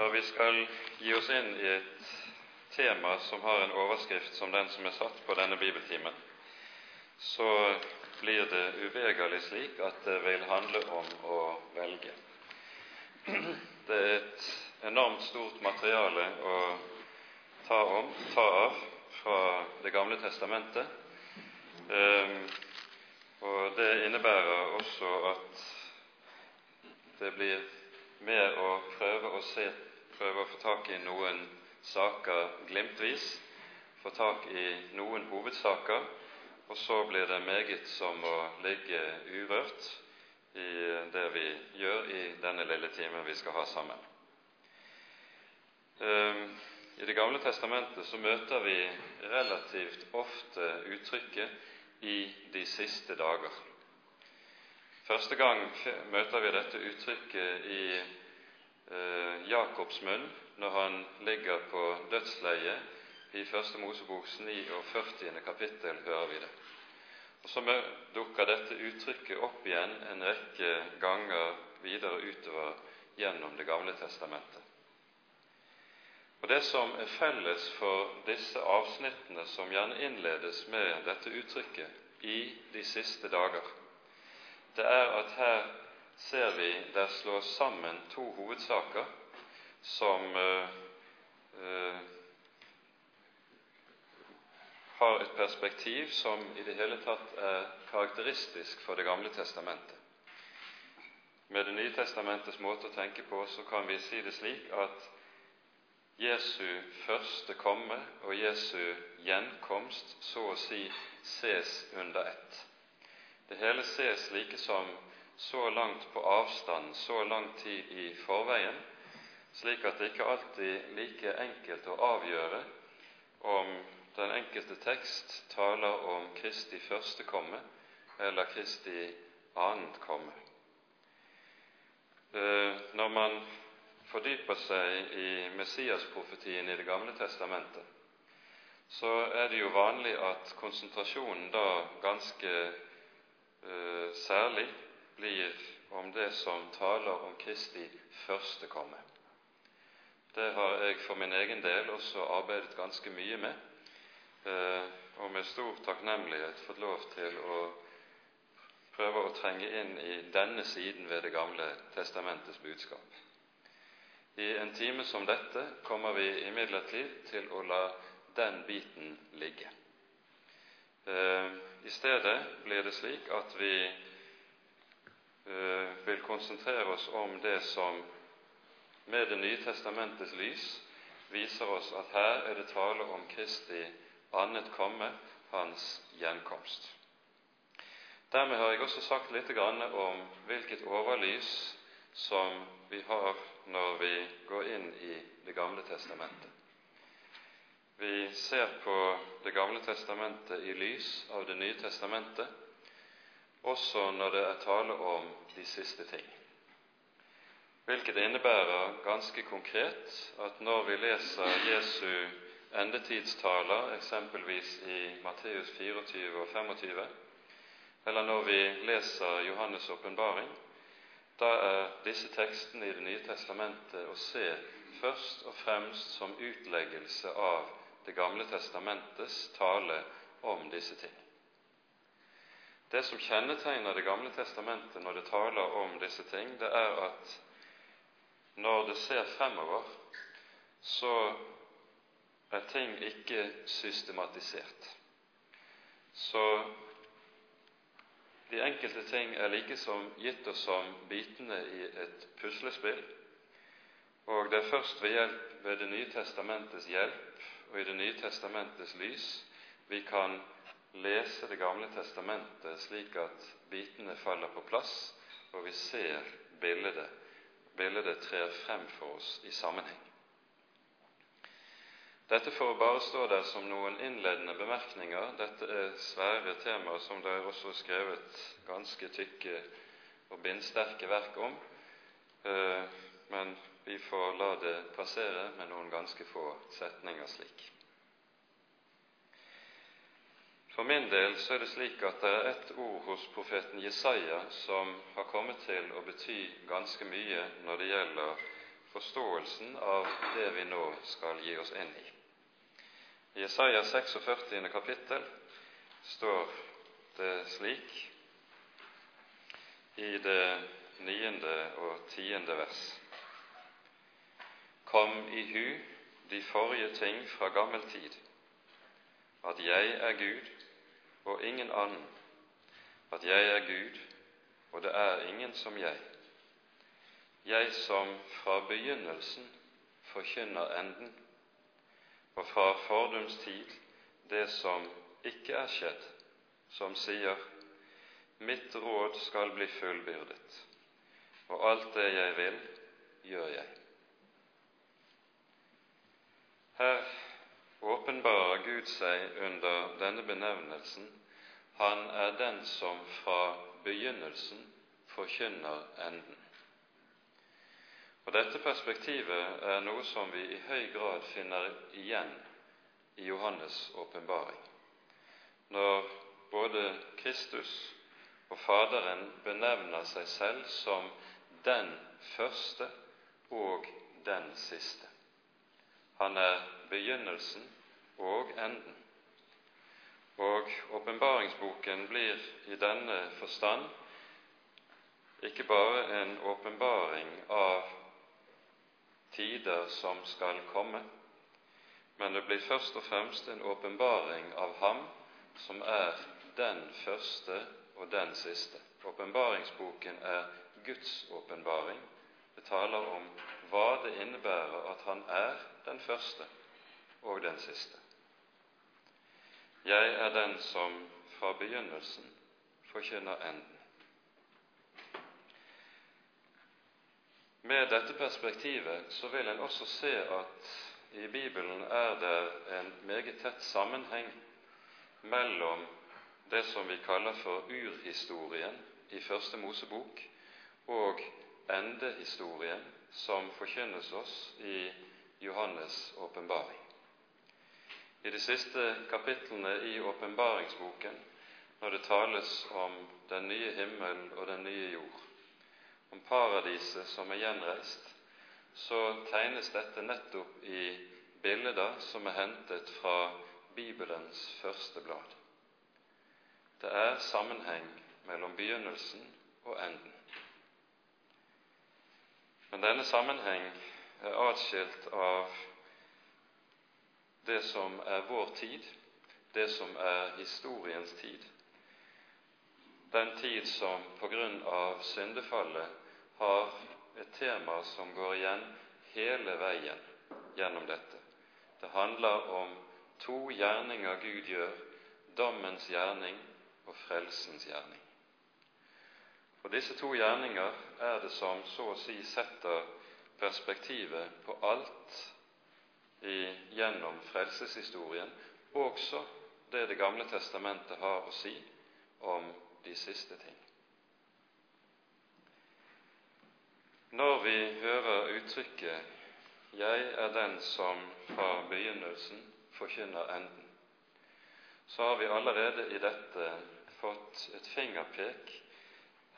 Når vi skal gi oss inn i et tema som har en overskrift som den som er satt på denne bibeltimen, så blir det uvegerlig slik at det vil handle om å velge. Det er et enormt stort materiale å ta, om, ta av fra Det gamle testamentet. Ehm, og det innebærer også at det blir mer å prøve å se, prøve å få tak i noen saker glimtvis, få tak i noen hovedsaker, og så blir det meget som å ligge urørt i det vi gjør i denne lille timen vi skal ha sammen. Ehm, I Det gamle testamentet så møter vi relativt ofte uttrykket 'i de siste dager'. Første gang møter vi dette uttrykket i eh, Jakobs munn når han ligger på dødsleiet i Første Moseboks 49. kapittel, hører vi det. Og Så dukker dette uttrykket opp igjen en rekke ganger videre utover gjennom Det gamle testamentet. Og Det som er felles for disse avsnittene, som gjerne innledes med dette uttrykket 'i de siste dager', det er at her ser vi der slås sammen to hovedsaker som eh, eh, har et perspektiv som i det hele tatt er karakteristisk for Det gamle testamentet. Med Det nye testamentets måte å tenke på så kan vi si det slik at Jesu første komme og Jesu gjenkomst så å si ses under ett. Det hele ses like som så langt på avstand, så lang tid i forveien, slik at det ikke alltid er like enkelt å avgjøre om den enkelte tekst taler om Kristi første komme eller Kristi annet komme. Eh, når man fordyper seg i Messias-profetien i Det gamle testamentet, så er det jo vanlig at konsentrasjonen da ganske Eh, særlig blir om det som taler om Kristi første komme. Det har jeg for min egen del også arbeidet ganske mye med, eh, og med stor takknemlighet fått lov til å prøve å trenge inn i denne siden ved Det gamle testamentets budskap. I en time som dette kommer vi imidlertid til å la den biten ligge. Eh, I stedet blir det slik at vi vil konsentrere oss om det som med Det nye testamentets lys viser oss at her er det tale om Kristi annet komme, Hans gjenkomst. Dermed har jeg også sagt litt om hvilket overlys som vi har når vi går inn i Det gamle testamentet. Vi ser på Det gamle testamentet i lys av Det nye testamentet, også når det er tale om de siste ting. Hvilket innebærer ganske konkret at når vi leser Jesu endetidstaler, eksempelvis i Matteus 24 og 25, eller når vi leser Johannes' åpenbaring, da er disse tekstene i Det nye testamentet å se først og fremst som utleggelse av det gamle testamentets tale om disse ting. Det som kjennetegner Det gamle testamentet når det taler om disse ting, det er at når det ser fremover, så er ting ikke systematisert. Så de enkelte ting er like som gitt oss som bitene i et puslespill, og det er først ved, hjelp, ved Det nye testamentets hjelp og i Det nye testamentets lys vi kan lese Det gamle testamentet slik at bitene faller på plass, og vi ser bildet. Bildet trer frem for oss i sammenheng. Dette får bare stå der som noen innledende bemerkninger. Dette er svære temaer som det er også skrevet ganske tykke og bindsterke verk om. Eh, men vi får la det passere med noen ganske få setninger slik. For min del så er det slik at det er ett ord hos profeten Jesaja som har kommet til å bety ganske mye når det gjelder forståelsen av det vi nå skal gi oss inn i. I Jesaja 46. kapittel står det slik i det niende og tiende vers. Kom i hu de forrige ting fra gammel tid, at jeg er Gud og ingen annen, at jeg er Gud og det er ingen som jeg, jeg som fra begynnelsen forkynner enden, og fra fordums tid det som ikke er skjedd, som sier Mitt råd skal bli fullbyrdet, og alt det jeg vil, gjør jeg. Her åpenbarer Gud seg under denne benevnelsen. Han er den som fra begynnelsen forkynner enden. Og Dette perspektivet er noe som vi i høy grad finner igjen i Johannes' åpenbaring. Når både Kristus og Faderen benevner seg selv som den første og den siste. Han er begynnelsen og enden. Og åpenbaringsboken blir i denne forstand ikke bare en åpenbaring av tider som skal komme, men det blir først og fremst en åpenbaring av Ham som er den første og den siste. Åpenbaringsboken er Guds åpenbaring. Det taler om hva det innebærer at Han er den første og den siste. Jeg er den som fra begynnelsen forkynner enden. Med dette perspektivet så vil en også se at i Bibelen er det en meget tett sammenheng mellom det som vi kaller for urhistorien i Første Mosebok, og endehistorien som forkynnes oss i Johannes' åpenbaring. I de siste kapitlene i åpenbaringsboken, når det tales om den nye himmel og den nye jord, om paradiset som er gjenreist, så tegnes dette nettopp i bilder som er hentet fra Bibelens første blad. Det er sammenheng mellom begynnelsen og enden. Men denne sammenheng er atskilt av det som er vår tid, det som er historiens tid, den tid som på grunn av syndefallet har et tema som går igjen hele veien gjennom dette. Det handler om to gjerninger Gud gjør, dommens gjerning og frelsens gjerning. Og Disse to gjerninger er det som så å si setter perspektivet på alt i, gjennom frelseshistorien, også det Det gamle testamentet har å si om de siste ting. Når vi hører uttrykket 'Jeg er den som fra begynnelsen forkynner enden', så har vi allerede i dette fått et fingerpek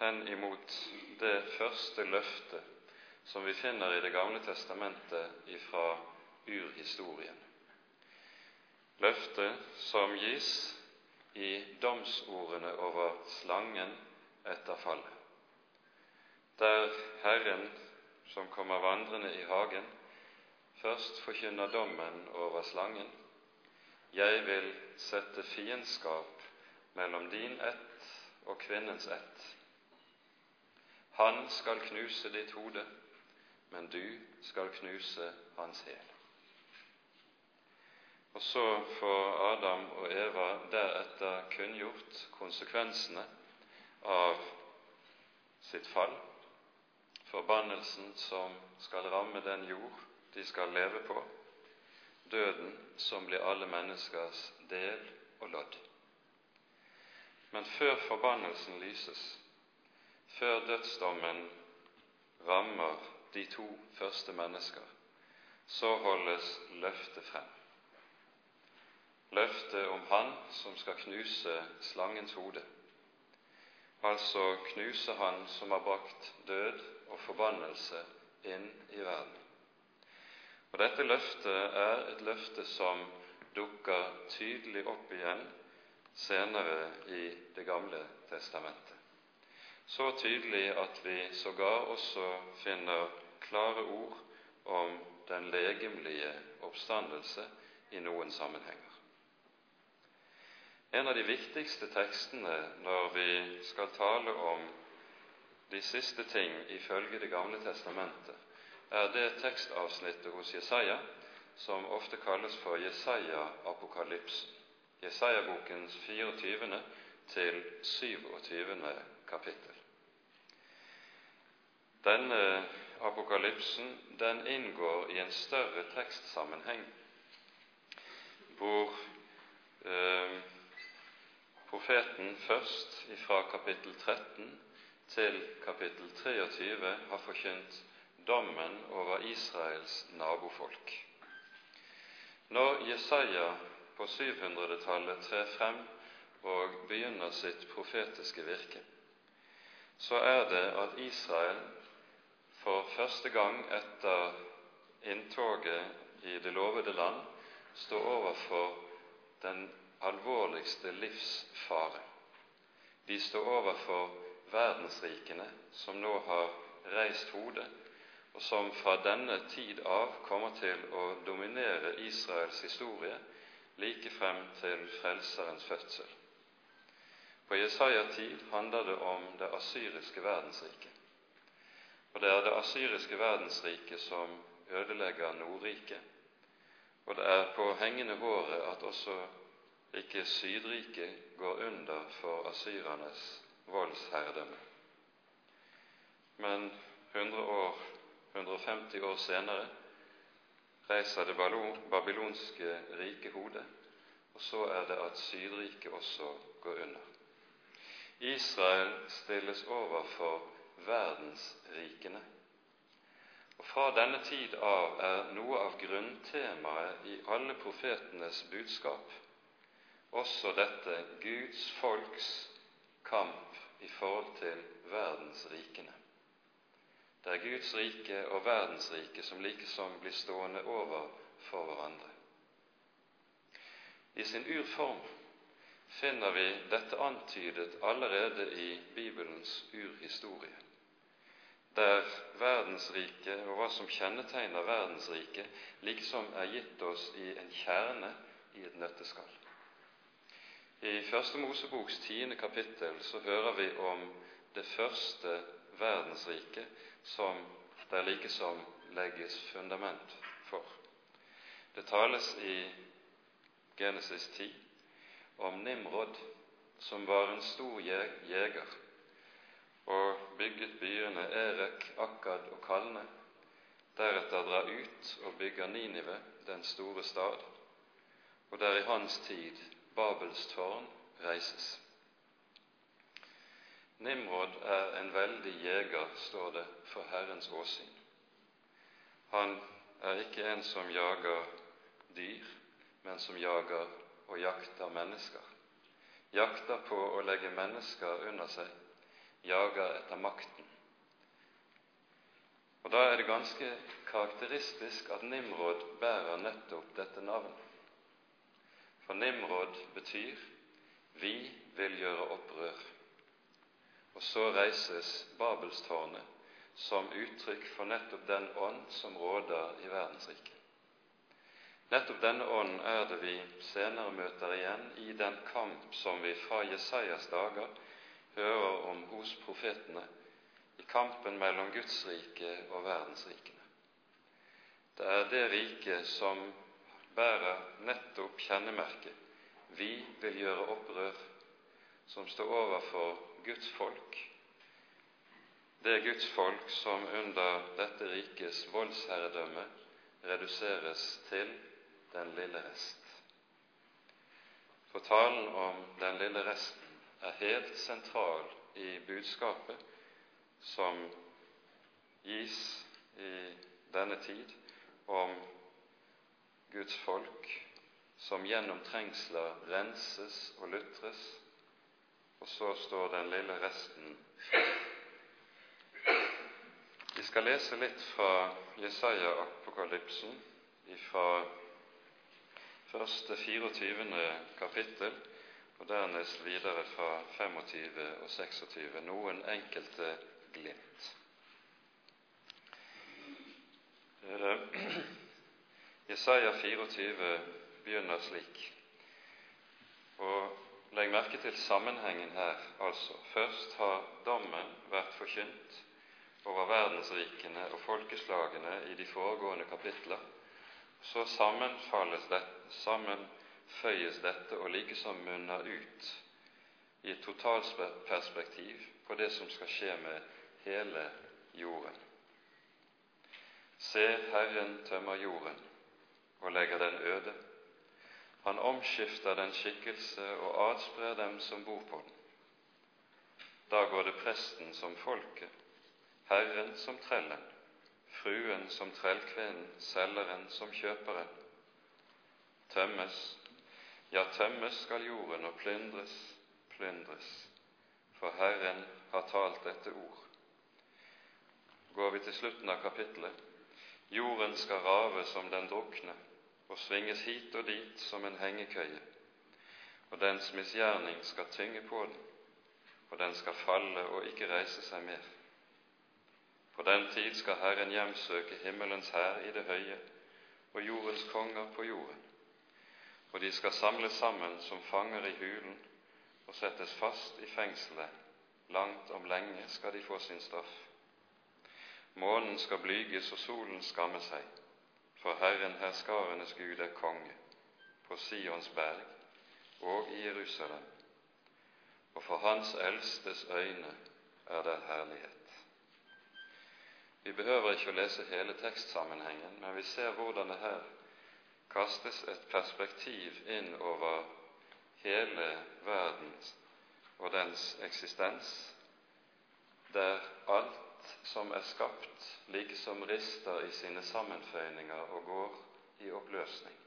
hen imot det første løftet som vi finner i Det gamle testamentet ifra urhistorien. Løftet som gis i domsordene over slangen etter fallet, der Herren, som kommer vandrende i hagen, først forkynner dommen over slangen. Jeg vil sette fiendskap mellom din ett og kvinnens ett, han skal knuse ditt hode, men du skal knuse hans hæl. Og så får Adam og Eva deretter kunngjort konsekvensene av sitt fall, forbannelsen som skal ramme den jord de skal leve på, døden som blir alle menneskers del og lodd. Men før forbannelsen lyses, før dødsdommen rammer de to første mennesker, så holdes løftet frem. Løftet om Han som skal knuse slangens hode, altså knuse Han som har brakt død og forbannelse inn i verden. Og dette løftet er et løfte som dukker tydelig opp igjen senere i Det gamle testamentet. Så tydelig at vi sågar også finner klare ord om den legemlige oppstandelse i noen sammenhenger. En av de viktigste tekstene når vi skal tale om de siste ting ifølge Det gamle testamentet, er det tekstavsnittet hos Jesaja som ofte kalles for Jesaja-apokalypsen, Jesaja-bokens 24. til 27. kapittel. Denne apokalypsen den inngår i en større tekstsammenheng hvor eh, profeten først fra kapittel 13 til kapittel 23 har forkynt dommen over Israels nabofolk. Når Jesaja på 700-tallet trer frem og begynner sitt profetiske virke, så er det at Israel for første gang etter inntoget i det lovede land står overfor den alvorligste livsfare. De står overfor verdensrikene som nå har reist hodet, og som fra denne tid av kommer til å dominere Israels historie like frem til Frelserens fødsel. På Jesaja-tid handler det om det asyriske verdensriket. Og det er det asyriske verdensriket som ødelegger Nordriket. Og det er på hengende håret at også ikke Sydriket går under for asyrernes voldsherredømme. Men 100 år, 150 år senere reiser det babylonske riket hodet, og så er det at Sydriket også går under. Israel stilles overfor verdensrikene. Og Fra denne tid av er noe av grunntemaet i alle profetenes budskap også dette Guds folks kamp i forhold til verdensrikene. Det er Guds rike og verdensrike som likesom blir stående over for hverandre. I sin urform finner vi dette antydet allerede i Bibelens urhistorie, der verdensriket og hva som kjennetegner verdensriket, liksom er gitt oss i en kjerne i et nøtteskall. I Første Moseboks tiende kapittel så hører vi om det første verdensriket som det likesom legges fundament for. Det tales i Genesis 10 om Nimrod, som var en stor jeger og bygget byene Erek, Akkad og Kalne, deretter drar ut og bygger Ninive, den store stad, og der i hans tid Babels tårn reises. Nimrod er en veldig jeger, står det, for Herrens åsyn. Han er ikke en som jager dyr, men som jager og jakter mennesker. Jakter på å legge mennesker under seg, jager etter makten. Og Da er det ganske karakteristisk at Nimrod bærer nettopp dette navnet. For Nimrod betyr 'vi vil gjøre opprør'. Og så reises Babelstårnet som uttrykk for nettopp den ånd som råder i verdensriket. Nettopp denne ånd er det vi senere møter igjen i den kamp som vi fra Jesajas dager hører om hos profetene, i kampen mellom Guds rike og verdensrikene. Det er det riket som bærer nettopp kjennemerket 'Vi vil gjøre opprør', som står overfor Guds folk, det Guds folk som under dette rikes voldsherredømme reduseres til den lille rest. For talen om den lille resten er helt sentral i budskapet som gis i denne tid om Guds folk som gjennom trengsler renses og lutres og så står den lille resten Vi skal lese litt fra Jesaja-apokalypsen fra første 24. kapittel og dernest videre fra 25 og 26, noen enkelte glimt. Jesaja 24 begynner slik. Og Legg merke til sammenhengen her, altså. Først har dommen vært forkynt over verdensrikene og folkeslagene i de foregående kapitler. Så sammenfalles det, sammenføyes dette og likesom munner ut i et totalperspektiv på det som skal skje med hele jorden. Se, Herren tømmer jorden og legger den øde. Han omskifter den skikkelse og adsprer dem som bor på den. Da går det presten som folket, Herren som trellen, fruen som trellkvinnen, selgeren som kjøperen. Tømmes, ja, tømmes skal jorden og plyndres, plyndres, for Herren har talt dette ord. Går vi til slutten av kapittelet, jorden skal rave som den drukne, og svinges hit og dit som en hengekøye, og dens misgjerning skal tynge på den, og den skal falle og ikke reise seg mer. På den tid skal Herren hjemsøke himmelens hær i det høye og jordens konger på jorden, og de skal samles sammen som fanger i hulen og settes fast i fengselet. Langt om lenge skal de få sin straff. Månen skal blyges og solen skamme seg for Herren herskarenes Gud er konge på Sions berg og i Jerusalem, og for Hans eldstes øyne er det herlighet. Vi behøver ikke å lese hele tekstsammenhengen, men vi ser hvordan det her kastes et perspektiv inn over hele verden og dens eksistens, der alt som er skapt, like som rister i sine sammenføyninger og går i oppløsning.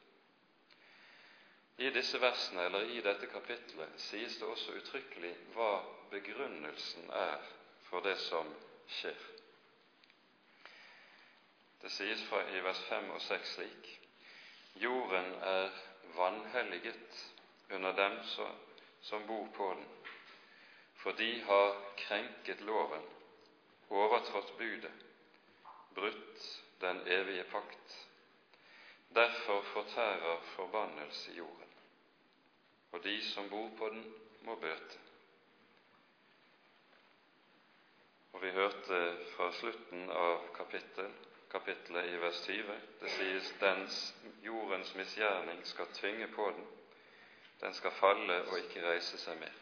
I disse versene, eller i dette kapitlet, sies det også uttrykkelig hva begrunnelsen er for det som skjer. Det sies fra i vers 5 og 6 slik Jorden er vanhelliget under dem som bor på den, for de har krenket loven overtrådt budet, brutt den evige pakt. Derfor fortærer forbannelse jorden, og de som bor på den, må bøte. Og Vi hørte fra slutten av kapittel, kapittelet i vers 20 det sies dens jordens misgjerning skal tvinge på den, den skal falle og ikke reise seg mer.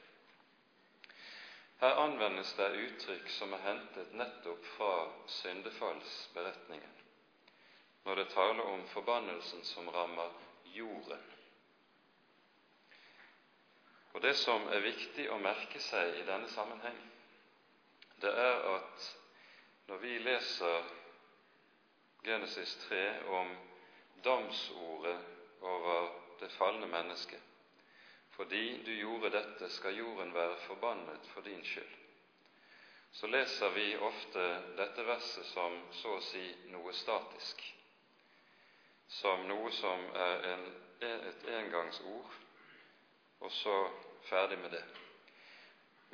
Her anvendes det uttrykk som er hentet nettopp fra syndefallsberetningen, når det taler om forbannelsen som rammer jorden. Og Det som er viktig å merke seg i denne sammenheng, det er at når vi leser Genesis 3 om domsordet over det falne mennesket, fordi du gjorde dette, skal jorden være forbannet for din skyld. Så leser vi ofte dette verset som så å si noe statisk, som noe som er en, et engangsord, og så ferdig med det.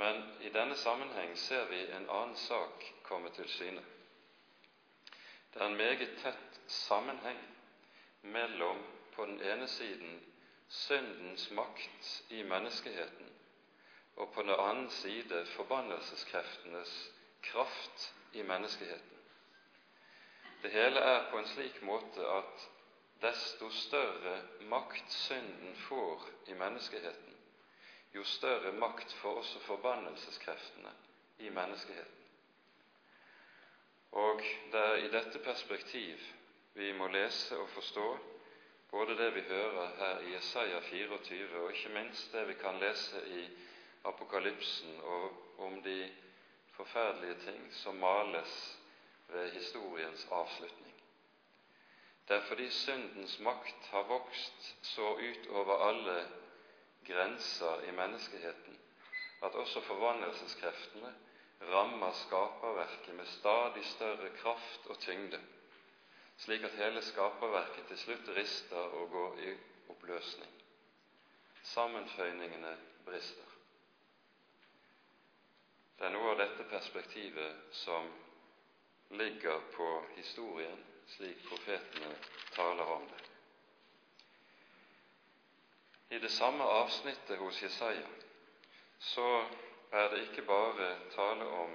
Men i denne sammenheng ser vi en annen sak komme til syne. Det er en meget tett sammenheng mellom på den ene siden syndens makt i menneskeheten og på den annen side forbannelseskreftenes kraft i menneskeheten. Det hele er på en slik måte at desto større makt synden får i menneskeheten, jo større makt får også forbannelseskreftene i menneskeheten. Og det er i dette perspektiv vi må lese og forstå både det vi hører her i Jesaja 24, og ikke minst det vi kan lese i Apokalypsen og om de forferdelige ting som males ved historiens avslutning. Det er fordi syndens makt har vokst så ut over alle grenser i menneskeheten at også forvandlelseskreftene rammer skaperverket med stadig større kraft og tyngde slik at hele skaperverket til slutt rister og går i oppløsning. Sammenføyningene brister. Det er noe av dette perspektivet som ligger på historien slik profetene taler om det. I det samme avsnittet hos Jesaja så er det ikke bare tale om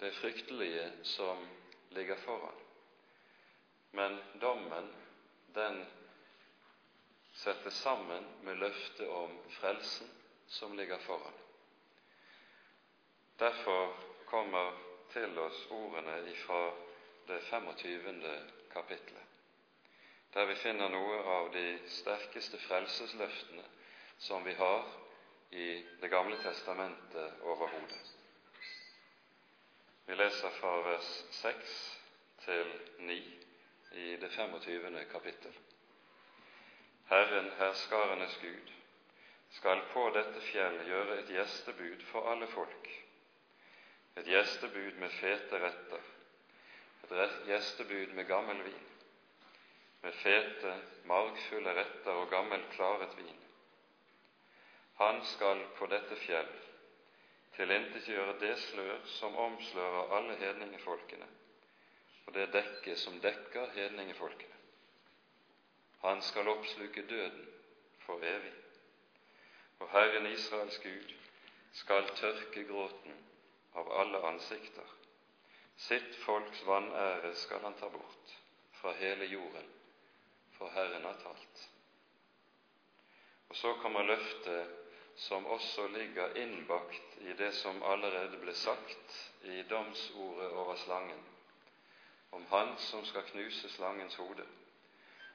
det fryktelige som ligger foran, men dommen, den settes sammen med løftet om frelsen som ligger foran. Derfor kommer til oss ordene ifra det 25. kapitlet, der vi finner noe av de sterkeste frelsesløftene som vi har i Det gamle testamentet overhodet. Vi leser fra vers 6 til 9 i det 25. kapittel. Herren, herskarenes Gud, skal på dette fjell gjøre et gjestebud for alle folk, et gjestebud med fete retter, et gjestebud med gammel vin, med fete, margfulle retter og gammel, klaret vin. Han skal på dette fjell tilintetgjøre det slør som omslører alle hedningefolkene, og det dekke som dekker hedningefolkene. Han skal oppsluke døden for evig og Herren Israels Gud skal tørke gråten av alle ansikter. Sitt folks vanære skal han ta bort fra hele jorden, for Herren har talt. Og så kommer løftet som også ligger innbakt i det som allerede ble sagt i domsordet over slangen, om Han som skal knuse slangens hode,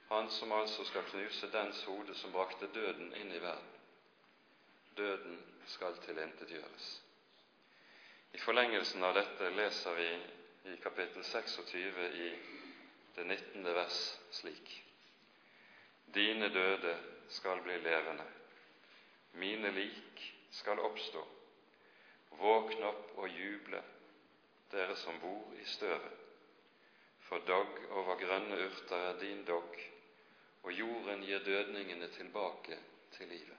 Han som altså skal knuse dens hode som brakte døden inn i verden døden skal tilintetgjøres. I forlengelsen av dette leser vi i kapittel 26 i det 19. vers slik.: Dine døde skal bli levende, mine lik skal oppstå. Våkn opp og juble, dere som bor i støvet. For dogg over grønne urter er din dogg, og jorden gir dødningene tilbake til livet.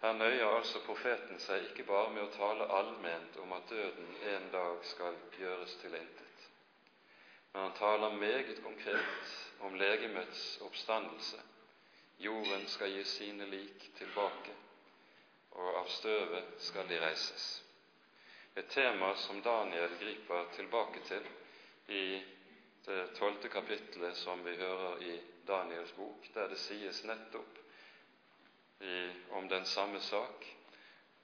Her nøyer altså profeten seg ikke bare med å tale allment om at døden en dag skal gjøres til intet, men han taler meget konkret om legemets oppstandelse. Jorden skal gi sine lik tilbake, og av støvet skal de reises. Et tema som Daniel griper tilbake til i det tolvte kapittelet som vi hører i Daniels bok, der det sies nettopp i, om den samme sak,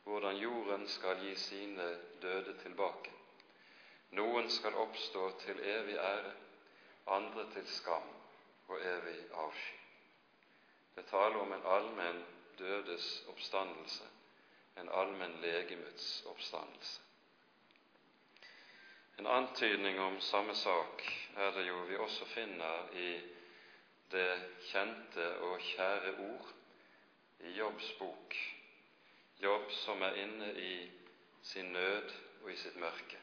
hvordan jorden skal gi sine døde tilbake. Noen skal oppstå til evig ære, andre til skam og evig avsky. Det taler om en allmenn dødes oppstandelse, en allmenn legemets oppstandelse. En antydning om samme sak er det jo vi også finner i det kjente og kjære ord i Jobbs bok, Jobb som er inne i sin nød og i sitt mørke,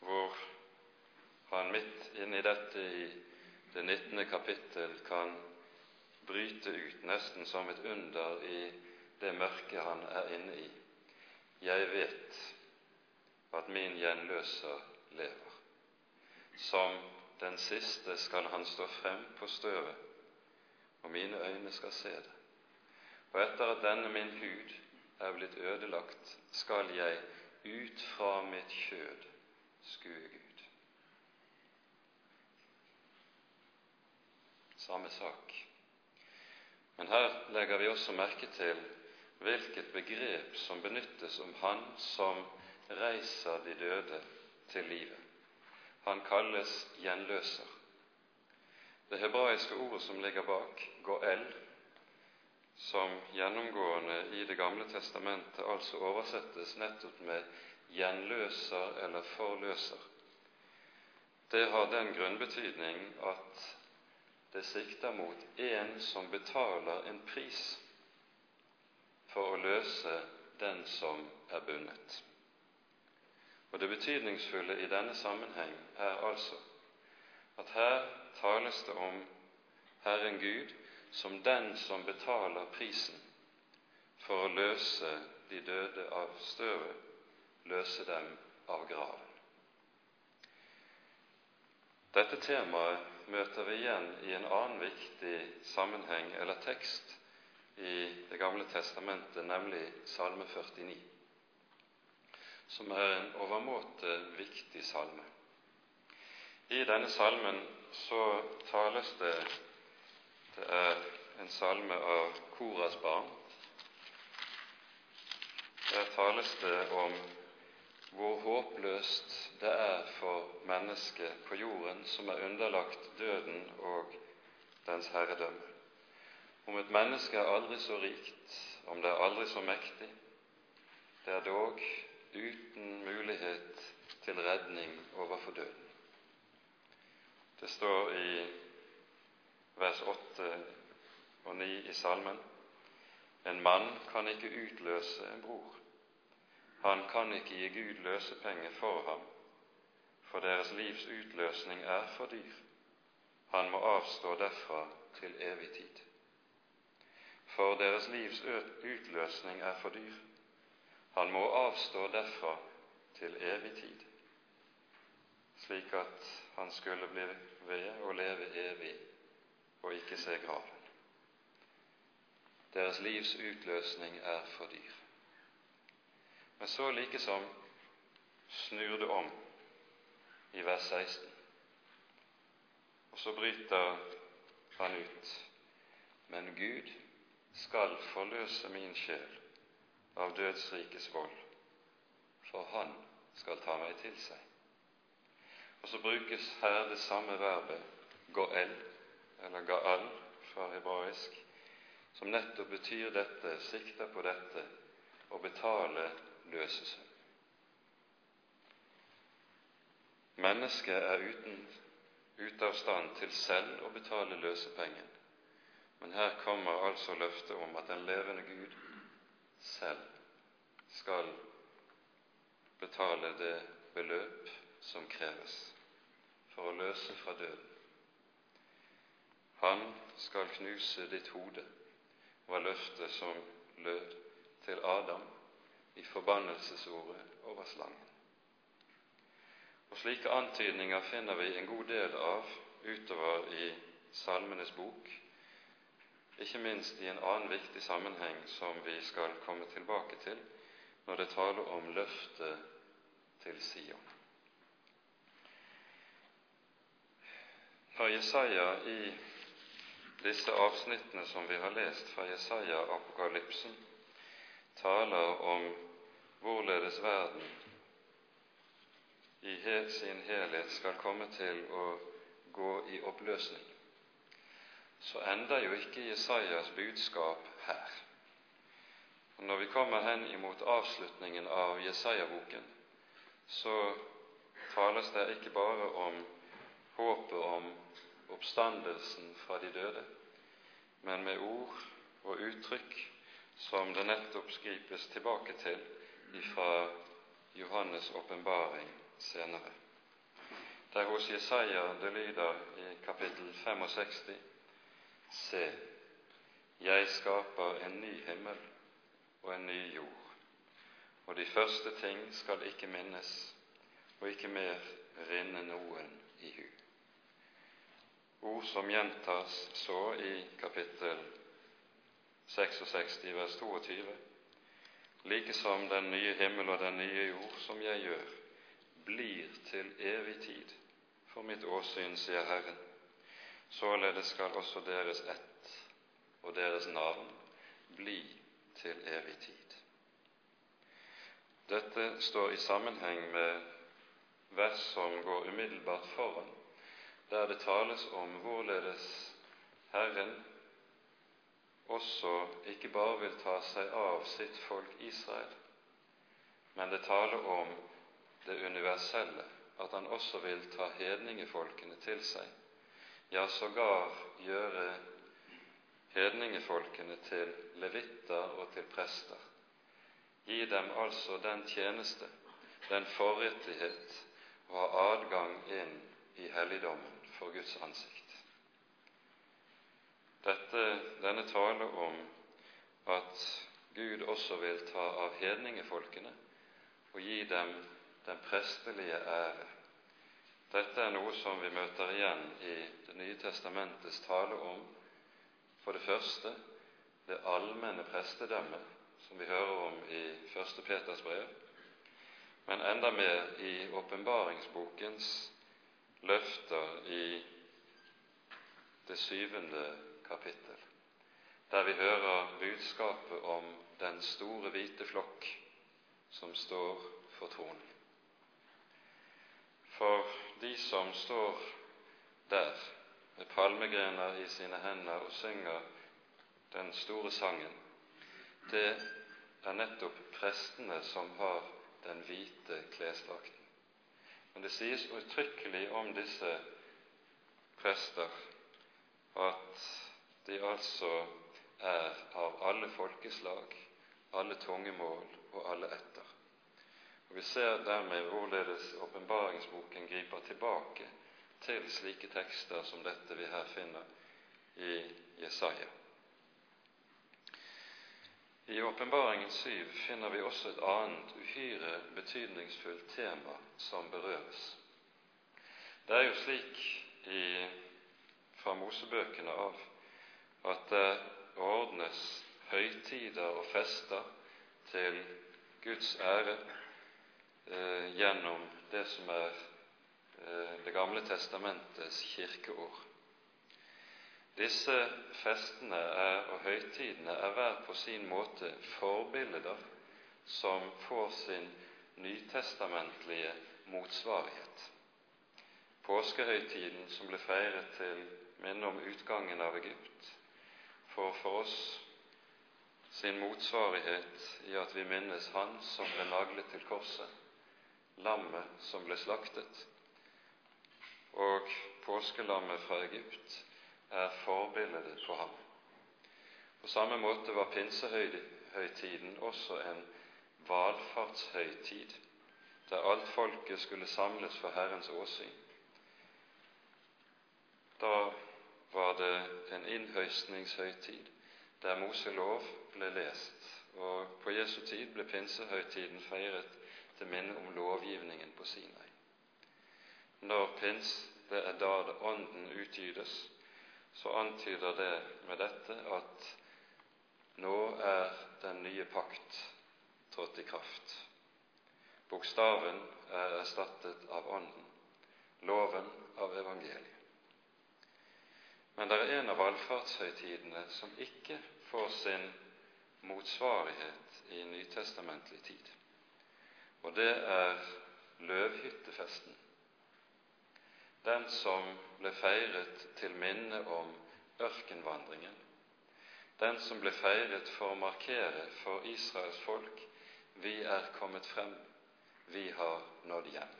hvor han midt inne i dette i det 19. kapittel kan bryte ut nesten som et under i det mørket han er inne i. Jeg vet at min gjenløser lever. Som den siste skal han stå frem på støvet, og mine øyne skal se det. Og etter at denne min hud er blitt ødelagt, skal jeg ut fra mitt kjød skue Gud. Samme sak. Men her legger vi også merke til hvilket begrep som benyttes om Han som reiser de døde til livet. Han kalles gjenløser. Det hebraiske ordet som ligger bak, goel, som gjennomgående i Det gamle testamentet altså oversettes nettopp med 'gjenløser' eller 'forløser'. Det har den grunnbetydning at det sikter mot en som betaler en pris for å løse den som er bundet. Og det betydningsfulle i denne sammenheng er altså at her tales det om Herren Gud som den som betaler prisen for å løse de døde av støvet, løse dem av graven. Dette temaet møter vi igjen i en annen viktig sammenheng eller tekst i Det gamle testamentet, nemlig Salme 49, som er en overmåte viktig salme. I denne salmen så tales det Det er en salme av Koras barn, der tales det om hvor håpløst det er for mennesket på jorden som er underlagt døden og dens herredømme. Om et menneske er aldri så rikt, om det er aldri så mektig, det er dog uten mulighet til redning overfor døden. Det står i vers 8 og 9 i salmen en mann kan ikke utløse en bror. Han kan ikke gi Gud løsepenger for ham, for deres livs utløsning er for dyr. Han må avstå derfra til evig tid. For deres livs utløsning er for dyr. Han må avstå derfra til evig tid, slik at han skulle bli ved å leve evig og ikke se graven. Deres livs utløsning er for dyr. Men så likesom snur det om i vers 16, og så bryter han ut. Men Gud skal forløse min sjel av dødsrikes vold, for Han skal ta meg til seg. Og så brukes her det samme verbet goel, eller gaal fra hebraisk, som nettopp betyr dette, sikter på dette, å betale løsesum. Mennesket er uten, ute av stand til selv å betale løsepengen, men her kommer altså løftet om at den levende Gud selv skal betale det beløp som kreves for å løse fra døden. Han skal knuse ditt hode var løftet som lød til Adam i forbannelsesordet over slangen. Og Slike antydninger finner vi en god del av utover i Salmenes bok, ikke minst i en annen viktig sammenheng som vi skal komme tilbake til når det taler om løftet til Sion. Fra Jesaja i disse avsnittene som vi har lest fra Jesaja-apokalypsen, taler om hvorledes verden i sin helhet skal komme til å gå i oppløsning, så ender jo ikke Jesajas budskap her. Når vi kommer hen imot avslutningen av Jesaja-boken, så tales det ikke bare om håpet om oppstandelsen fra de døde, men med ord og uttrykk som det nettopp skripes tilbake til fra Johannes' åpenbaring senere. Der hos Jesaja det lyder i kapittel 65.: Se, jeg skaper en ny himmel og en ny jord, og de første ting skal ikke minnes, og ikke mer rinne noen i hu ord som gjentas så i kapittel 66 vers 22, like som den nye himmel og den nye jord som jeg gjør, blir til evig tid for mitt åsyn, sier Herren. Således skal også deres ett og deres navn bli til evig tid. Dette står i sammenheng med vers som går umiddelbart foran, der det tales om hvorledes Herren også ikke bare vil ta seg av sitt folk Israel, men det taler om det universelle, at han også vil ta hedningefolkene til seg, ja, sågar gjøre hedningefolkene til levitter og til prester. Gi dem altså den tjeneste den forrettighet å ha adgang inn i helligdommen for Guds ansikt. Dette, denne tale om at Gud også vil ta av hedningefolkene og gi dem den prestelige ære. Dette er noe som vi møter igjen i Det nye testamentets tale om for det første det allmenne prestedømmet, som vi hører om i 1. Peters brev, men enda mer i åpenbaringsbokens løfter i det syvende kapittel, der vi hører budskapet om den store, hvite flokk som står for tronen. For de som står der med palmegrener i sine hender og synger den store sangen, det er nettopp prestene som har den hvite klesdrakten. Men det sies uttrykkelig om disse prester at de altså er av alle folkeslag, alle tungemål og alle etter. Og Vi ser dermed hvorledes åpenbaringsboken griper tilbake til slike tekster som dette vi her finner i Jesaja. I Åpenbaringen 7 finner vi også et annet uhyre betydningsfullt tema som berøres. Det er jo slik i, fra Mosebøkene av at det ordnes høytider og fester til Guds ære eh, gjennom det som er eh, Det gamle testamentets kirkeår. Disse festene er, og høytidene er hver på sin måte forbilder som får sin nytestamentlige motsvarighet. Påskehøytiden, som ble feiret til minne om utgangen av Egypt, får for oss sin motsvarighet i at vi minnes Han som ble naglet til korset, lammet som ble slaktet, og påskelammet fra Egypt er forbildet på ham. På samme måte var pinsehøytiden også en valfartshøytid, der alt folket skulle samles for Herrens åsyn. Da var det en innhøstningshøytid der Moselov ble lest, og på Jesu tid ble pinsehøytiden feiret til minne om lovgivningen på Sinai. Når pins, det er da det Ånden utgytes, så antyder det med dette at nå er den nye pakt trådt i kraft. Bokstaven er erstattet av Ånden, loven av evangeliet. Men det er valfartshøytidene som ikke får sin motsvarighet i nytestamentlig tid, og det er løvhyttefesten, den som ble feiret til minne om ørkenvandringen, den som ble feiret for å markere for Israels folk vi er kommet frem, vi har nådd hjem.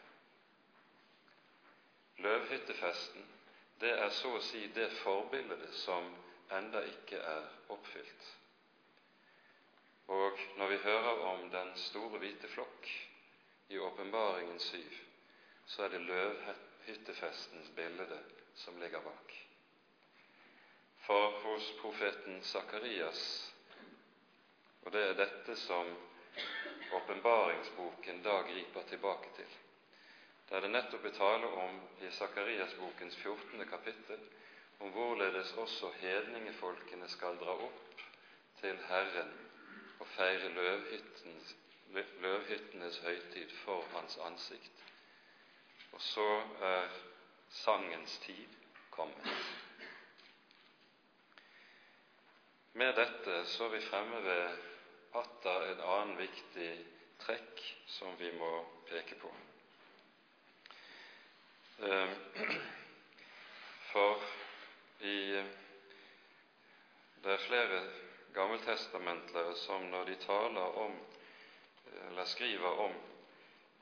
Løvhyttefesten det er så å si det forbildet som enda ikke er oppfylt. Og når vi hører om den store hvite flokk i Åpenbaringen syv, så er det løvhyttefestens bilde som ligger bak. For hos profeten Sakarias, og det er dette som åpenbaringsboken da griper tilbake til, der det nettopp er tale om i Sakarias-bokens 14. kapittel om hvorledes også hedningefolkene skal dra opp til Herren og feire løvhyttenes høytid for Hans ansikt. Og så er sangens tid kommet. Med dette så vi fremme ved atter en annen viktig trekk som vi må peke på. Eh, for i Det er flere gammeltestamentlere som når de taler om eller skriver om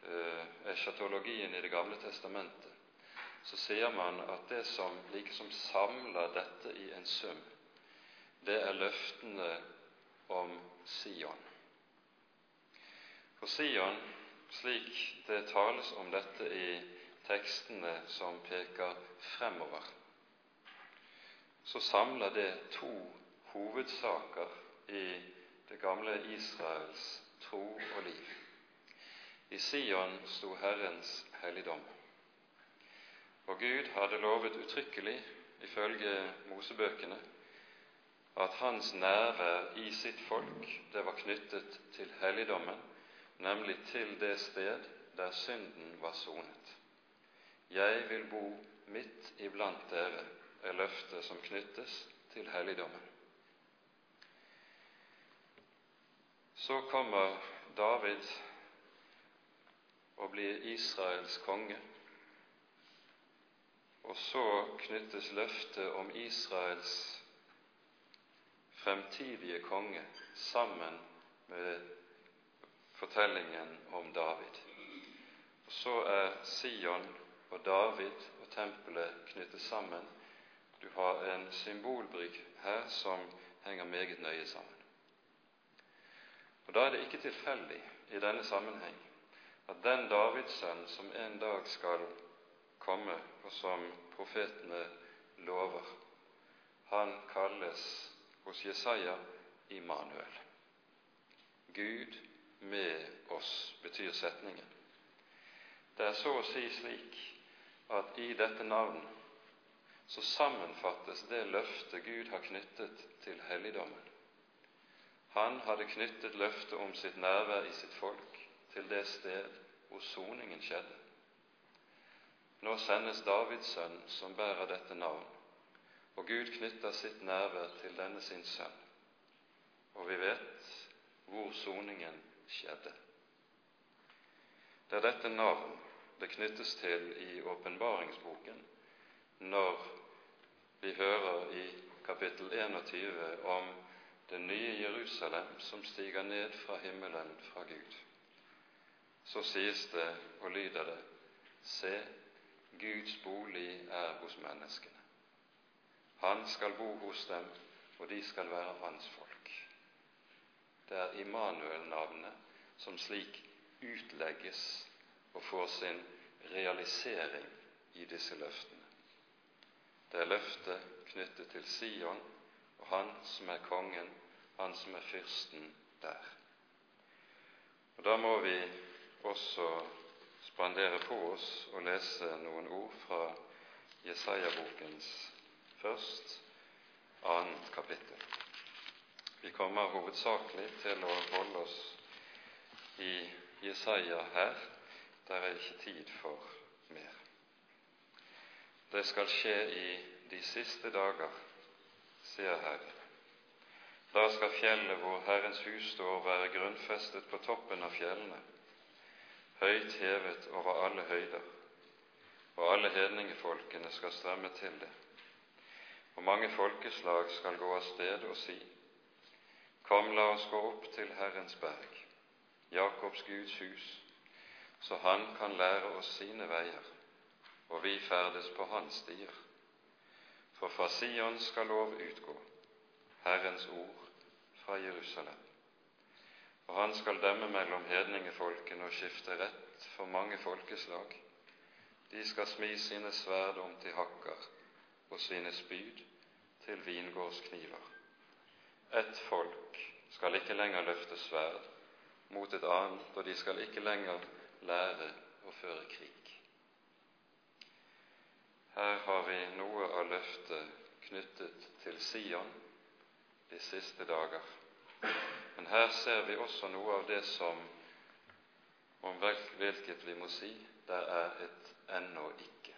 eh, eschatologien i Det gamle testamentet, så sier man at det som liksom samler dette i en sum, det er løftene om Sion. For Sion slik det tales om dette i tekstene som peker fremover, så samler det to hovedsaker i det gamle Israels tro og liv. I Sion sto Herrens helligdom. Og Gud hadde lovet uttrykkelig, ifølge Mosebøkene, at hans nærvær i sitt folk det var knyttet til helligdommen, nemlig til det sted der synden var sonet. Jeg vil bo midt iblant dere, er løftet som knyttes til helligdommen. Så kommer David og blir Israels konge. Og så knyttes løftet om Israels fremtidige konge sammen med fortellingen om David. Og Så er Sion og David og tempelet knyttet sammen. Du har en symbolbrygg her som henger meget nøye sammen. Og Da er det ikke tilfeldig i denne sammenheng at den Davids sønn som en dag skal komme, og som profetene lover, han kalles hos Jesaja Immanuel. Gud med oss, betyr setningen. Det er så å si slik at i dette navn så sammenfattes det løftet Gud har knyttet til helligdommen. Han hadde knyttet løftet om sitt nærvær i sitt folk til det sted hvor soningen skjedde. Nå sendes Davids sønn, som bærer dette navn, og Gud knytter sitt nærvær til denne sin sønn. Og vi vet hvor soningen skjedde. Det er dette navn det knyttes til i åpenbaringsboken når vi hører i kapittel 21 om det nye Jerusalem som stiger ned fra himmelen fra Gud. Så sies det og lyder det:" Se, Guds bolig er hos menneskene. Han skal bo hos dem, og de skal være hans folk. Det er Immanuel-navnet som slik utlegges og får sin realisering i disse løftene. Det er løftet knyttet til Sion og han som er kongen, han som er fyrsten der. Og Da må vi også spandere på oss å lese noen ord fra Jesaja-bokens først annet kapittel. Vi kommer hovedsakelig til å holde oss i Jesaja her. Der er ikke tid for mer. Det skal skje i de siste dager, sier Herren. Da skal fjellet hvor Herrens hus står, være grunnfestet på toppen av fjellene, høyt hevet over alle høyder, og alle hedningefolkene skal strømme til det og mange folkeslag skal gå av sted og si:" Kom, la oss gå opp til Herrens berg, Jakobs Guds hus, så Han kan lære oss sine veier, og vi ferdes på hans stier. For fra Sion skal lov utgå, Herrens ord fra Jerusalem. Og han skal dømme mellom hedningefolkene og skifte rett for mange folkeslag. De skal smi sine sverd om til hakker og sine spyd til vingårdskniver. Ett folk skal ikke lenger løfte sverd mot et annet, og de skal ikke lenger lære å føre krig. Her har vi noe av løftet knyttet til Sion de siste dager. Men her ser vi også noe av det som om hvilket vi må si det er et ennå ikke.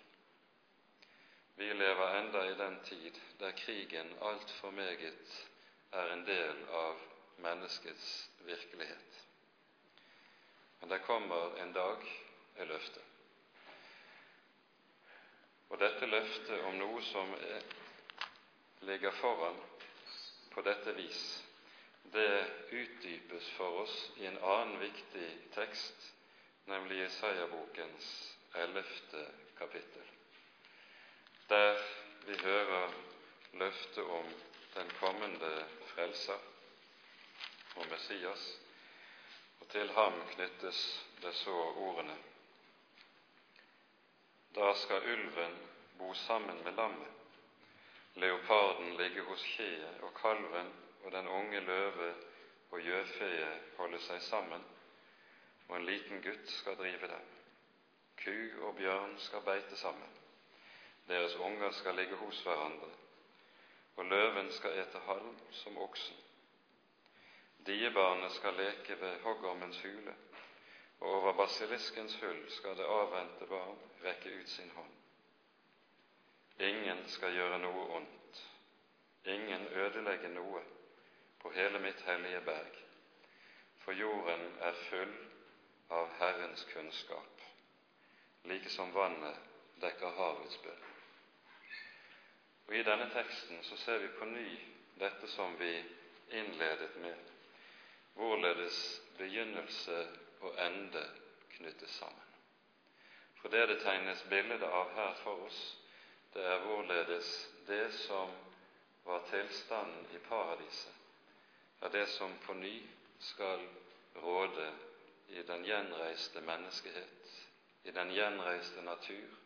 Vi lever enda i den tid der krigen altfor meget er en del av menneskets virkelighet. Men det kommer en dag, er løftet. Og dette løftet om noe som er, ligger foran på dette vis, det utdypes for oss i en annen viktig tekst, nemlig Jesaja-bokens ellevte kapittel der vi hører løftet om den kommende Frelser og Messias, Og til ham knyttes det så ordene Da skal ulven bo sammen med lammet, leoparden ligge hos kjeet, og kalven og den unge løve og gjøfeet holde seg sammen, og en liten gutt skal drive dem. Ku og bjørn skal beite sammen, deres unger skal ligge hos hverandre, og løven skal ete halm som oksen. Diebarnet skal leke ved hoggormens hule, og over basiliskens hull skal det avvente barn rekke ut sin hånd. Ingen skal gjøre noe ondt, ingen ødelegge noe på hele mitt hellige berg, for jorden er full av Herrens kunnskap, like som vannet dekker havets bunn. Og I denne teksten så ser vi på ny dette som vi innledet med, hvorledes begynnelse og ende knyttes sammen. For det det tegnes bilde av her for oss, det er hvorledes det som var tilstanden i paradiset, er det som på ny skal råde i den gjenreiste menneskehet, i den gjenreiste natur,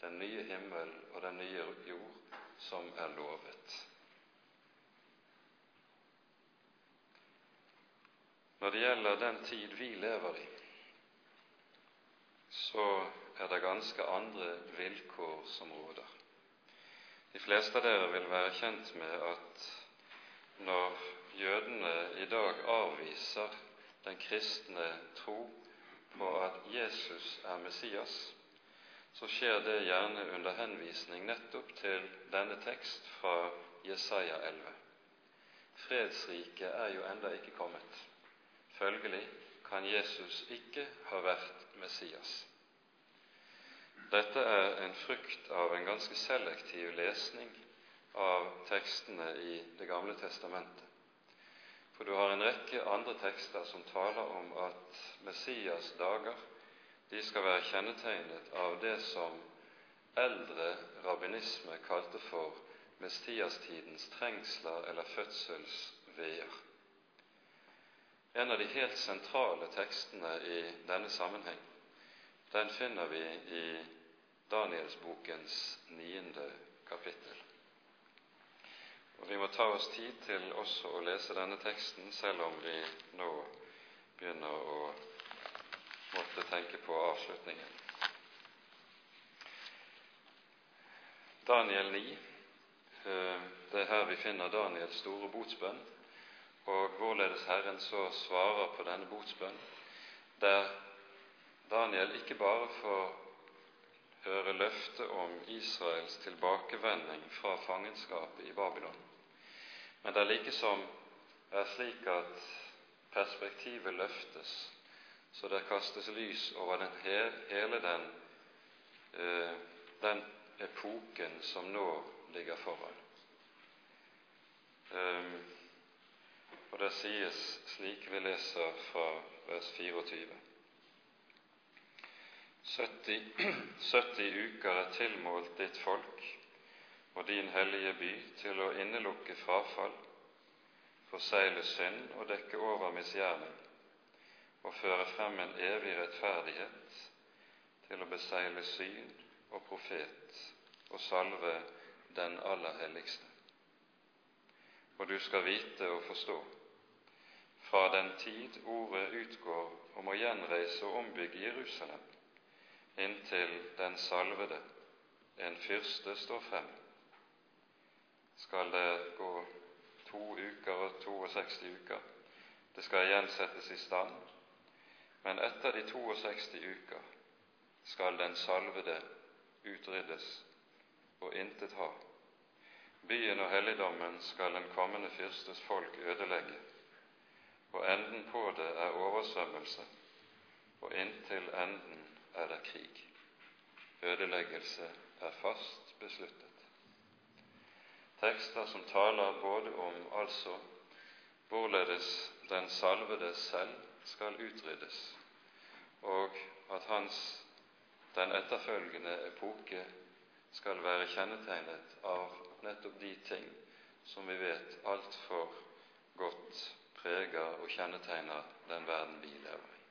den nye himmel og den nye jord, som er lovet. Når det gjelder den tid vi lever i, så er det ganske andre vilkår som råder. De fleste av dere vil være kjent med at når jødene i dag avviser den kristne tro på at Jesus er Messias, så skjer det gjerne under henvisning nettopp til denne tekst fra Jesaja 11. Fredsriket er jo enda ikke kommet. Følgelig kan Jesus ikke ha vært Messias. Dette er en frukt av en ganske selektiv lesning av tekstene i Det gamle testamentet. For du har en rekke andre tekster som taler om at Messias' dager de skal være kjennetegnet av det som eldre rabbinisme kalte for mestiastidens trengsler eller fødselsveer. En av de helt sentrale tekstene i denne sammenheng den finner vi i Danielsbokens niende kapittel. Og Vi må ta oss tid til også å lese denne teksten, selv om vi nå begynner å måtte tenke på avslutningen. Daniel 9, eh, det er her vi finner Daniels store botsbønn, og hvorledes Herren så svarer på denne botsbønn, der Daniel ikke bare får høre løftet om Israels tilbakevending fra fangenskapet i Babylon, men det er likesom er slik at perspektivet løftes så det kastes lys over den, hele den, uh, den epoken som nå ligger foran. Um, og det sies slik vi leser fra vers 24. 70, 70 uker er tilmålt ditt folk og din hellige by til å innelukke frafall, forsegle synd og dekke over misgjerning og føre frem en evig rettferdighet til å besegle syn og profet og salve den aller helligste. Og du skal vite og forstå, fra den tid ordet utgår om å gjenreise og ombygge Jerusalem, inntil den salvede, en fyrste, står frem, skal det gå to uker og 62 uker. Det skal igjen settes i stand, men etter de 62 uker skal den salvede utryddes og intet ha. Byen og helligdommen skal den kommende fyrstes folk ødelegge, og enden på det er oversvømmelse, og inntil enden er det krig. Ødeleggelse er fast besluttet. Tekster som taler både om altså hvorledes den salvede selv skal utryddes, og at hans den etterfølgende epoke skal være kjennetegnet av nettopp de ting som vi vet altfor godt preger og kjennetegner den verden vi lever i.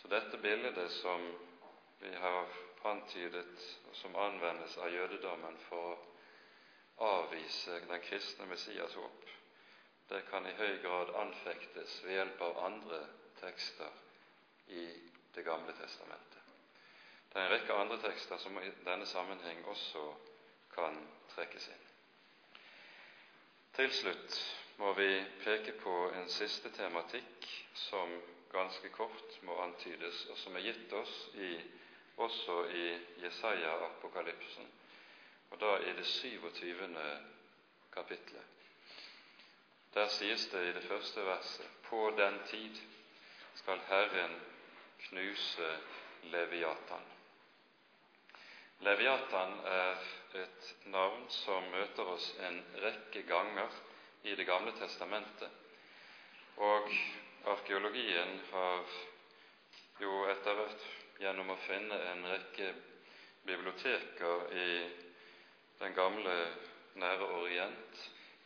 Så dette bildet som vi har antydet, og som anvendes av jødedommen for å avvise den kristne Messias håp, det kan i høy grad anfektes ved hjelp av andre tekster i Det gamle testamentet. Det er en rekke andre tekster som i denne sammenheng også kan trekkes inn. Til slutt må vi peke på en siste tematikk som ganske kort må antydes, og som er gitt oss i, også i Jesaja-apokalypsen, og da i det 27. kapitlet. Der sies det i det første verset På den tid skal Herren knuse Leviatan. Leviatan er et navn som møter oss en rekke ganger i Det gamle testamentet, og arkeologien har jo etter hvert gjennom å finne en rekke biblioteker i den gamle Nære Orient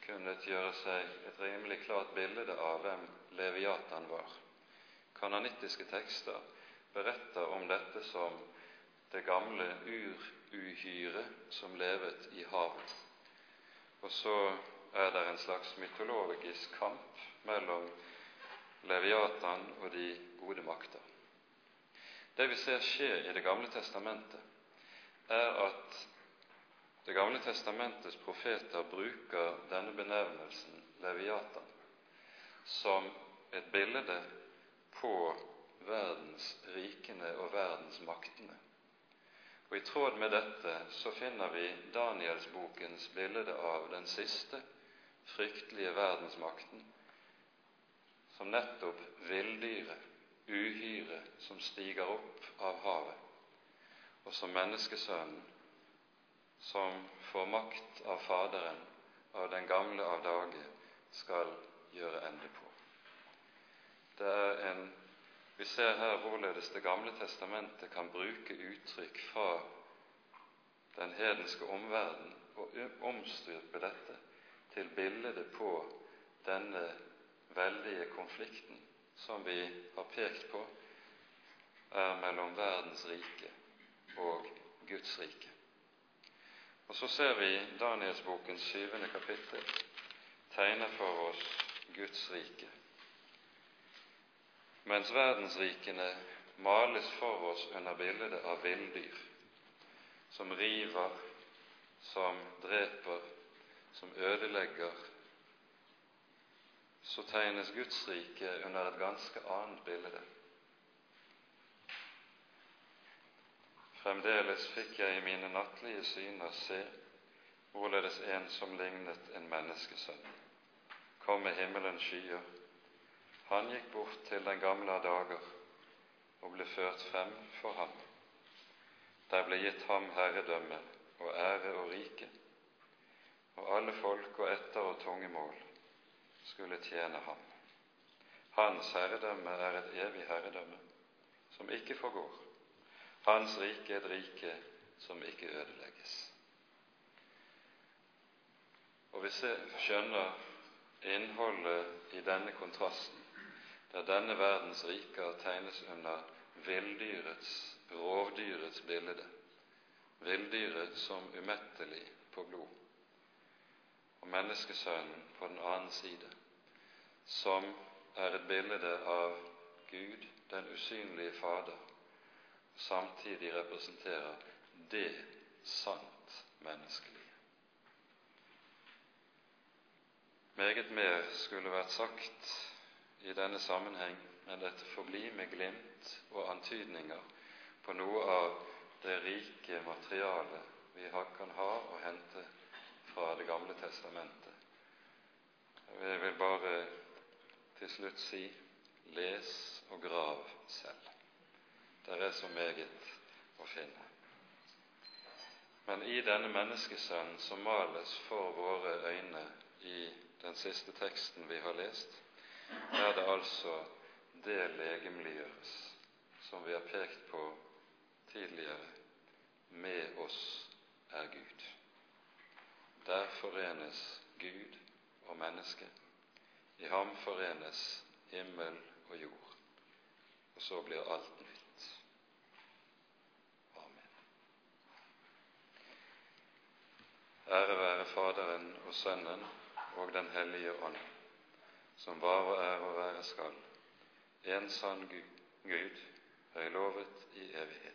kunnet gjøre seg et rimelig klart bilde av hvem Leviatan var. Kanonittiske tekster beretter om dette som det gamle uruhyret som levet i havet. Og så er det en slags mytologisk kamp mellom Leviatan og de gode makter. Det vi ser skje i Det gamle testamentet, er at det gamle testamentets profeter bruker denne benevnelsen Leviatan som et bilde på verdens rikene og verdens maktene. Og I tråd med dette så finner vi Danielsbokens bilde av den siste fryktelige verdensmakten, som nettopp villdyret, uhyret, som stiger opp av havet, og som menneskesønnen som får makt av Faderen av den gamle av dage, skal gjøre ende på. Det er en, Vi ser her hvorledes Det gamle testamentet kan bruke uttrykk fra den hedenske omverden og omstyrpe dette til bildet på denne veldige konflikten som vi har pekt på er mellom verdens rike og Guds rike. Og så ser vi Danielsbokens syvende kapittel tegner for oss Guds rike. Mens verdensrikene males for oss under bildet av villdyr som river, som dreper, som ødelegger, så tegnes Guds rike under et ganske annet bilde. Fremdeles fikk jeg i mine nattlige syner se hvorledes en som lignet en menneskesønn, kom med himmelens skyer. Han gikk bort til den gamle av dager og ble ført frem for ham. Der ble gitt ham herredømme og ære og rike, og alle folk og etter og tungemål skulle tjene ham. Hans herredømme er et evig herredømme, som ikke forgår hans rike er et rike som ikke ødelegges. Og vi skjønner innholdet i denne kontrasten, der denne verdens riker tegnes under villdyrets, rovdyrets bilde, villdyret som umettelig på blod, og menneskesønnen på den annen side, som er et bilde av Gud, den usynlige Fader, samtidig representerer det sant menneskelige. Meget mer skulle vært sagt i denne sammenheng, men dette får med glimt og antydninger på noe av det rike materialet vi kan ha og hente fra Det gamle testamentet. Jeg vil bare til slutt si les og grav selv. Det er så meget å finne. Men i denne menneskesønnen som males for våre øyne i den siste teksten vi har lest, er det altså det legemliggjøres som vi har pekt på tidligere. Med oss er Gud. Der forenes Gud og menneske I ham forenes himmel og jord, og så blir alt nytt. Amen. Ære være Faderen og Sønnen og Den hellige ånd, som var og er og være skal, en sann Gud, høylovet i evighet.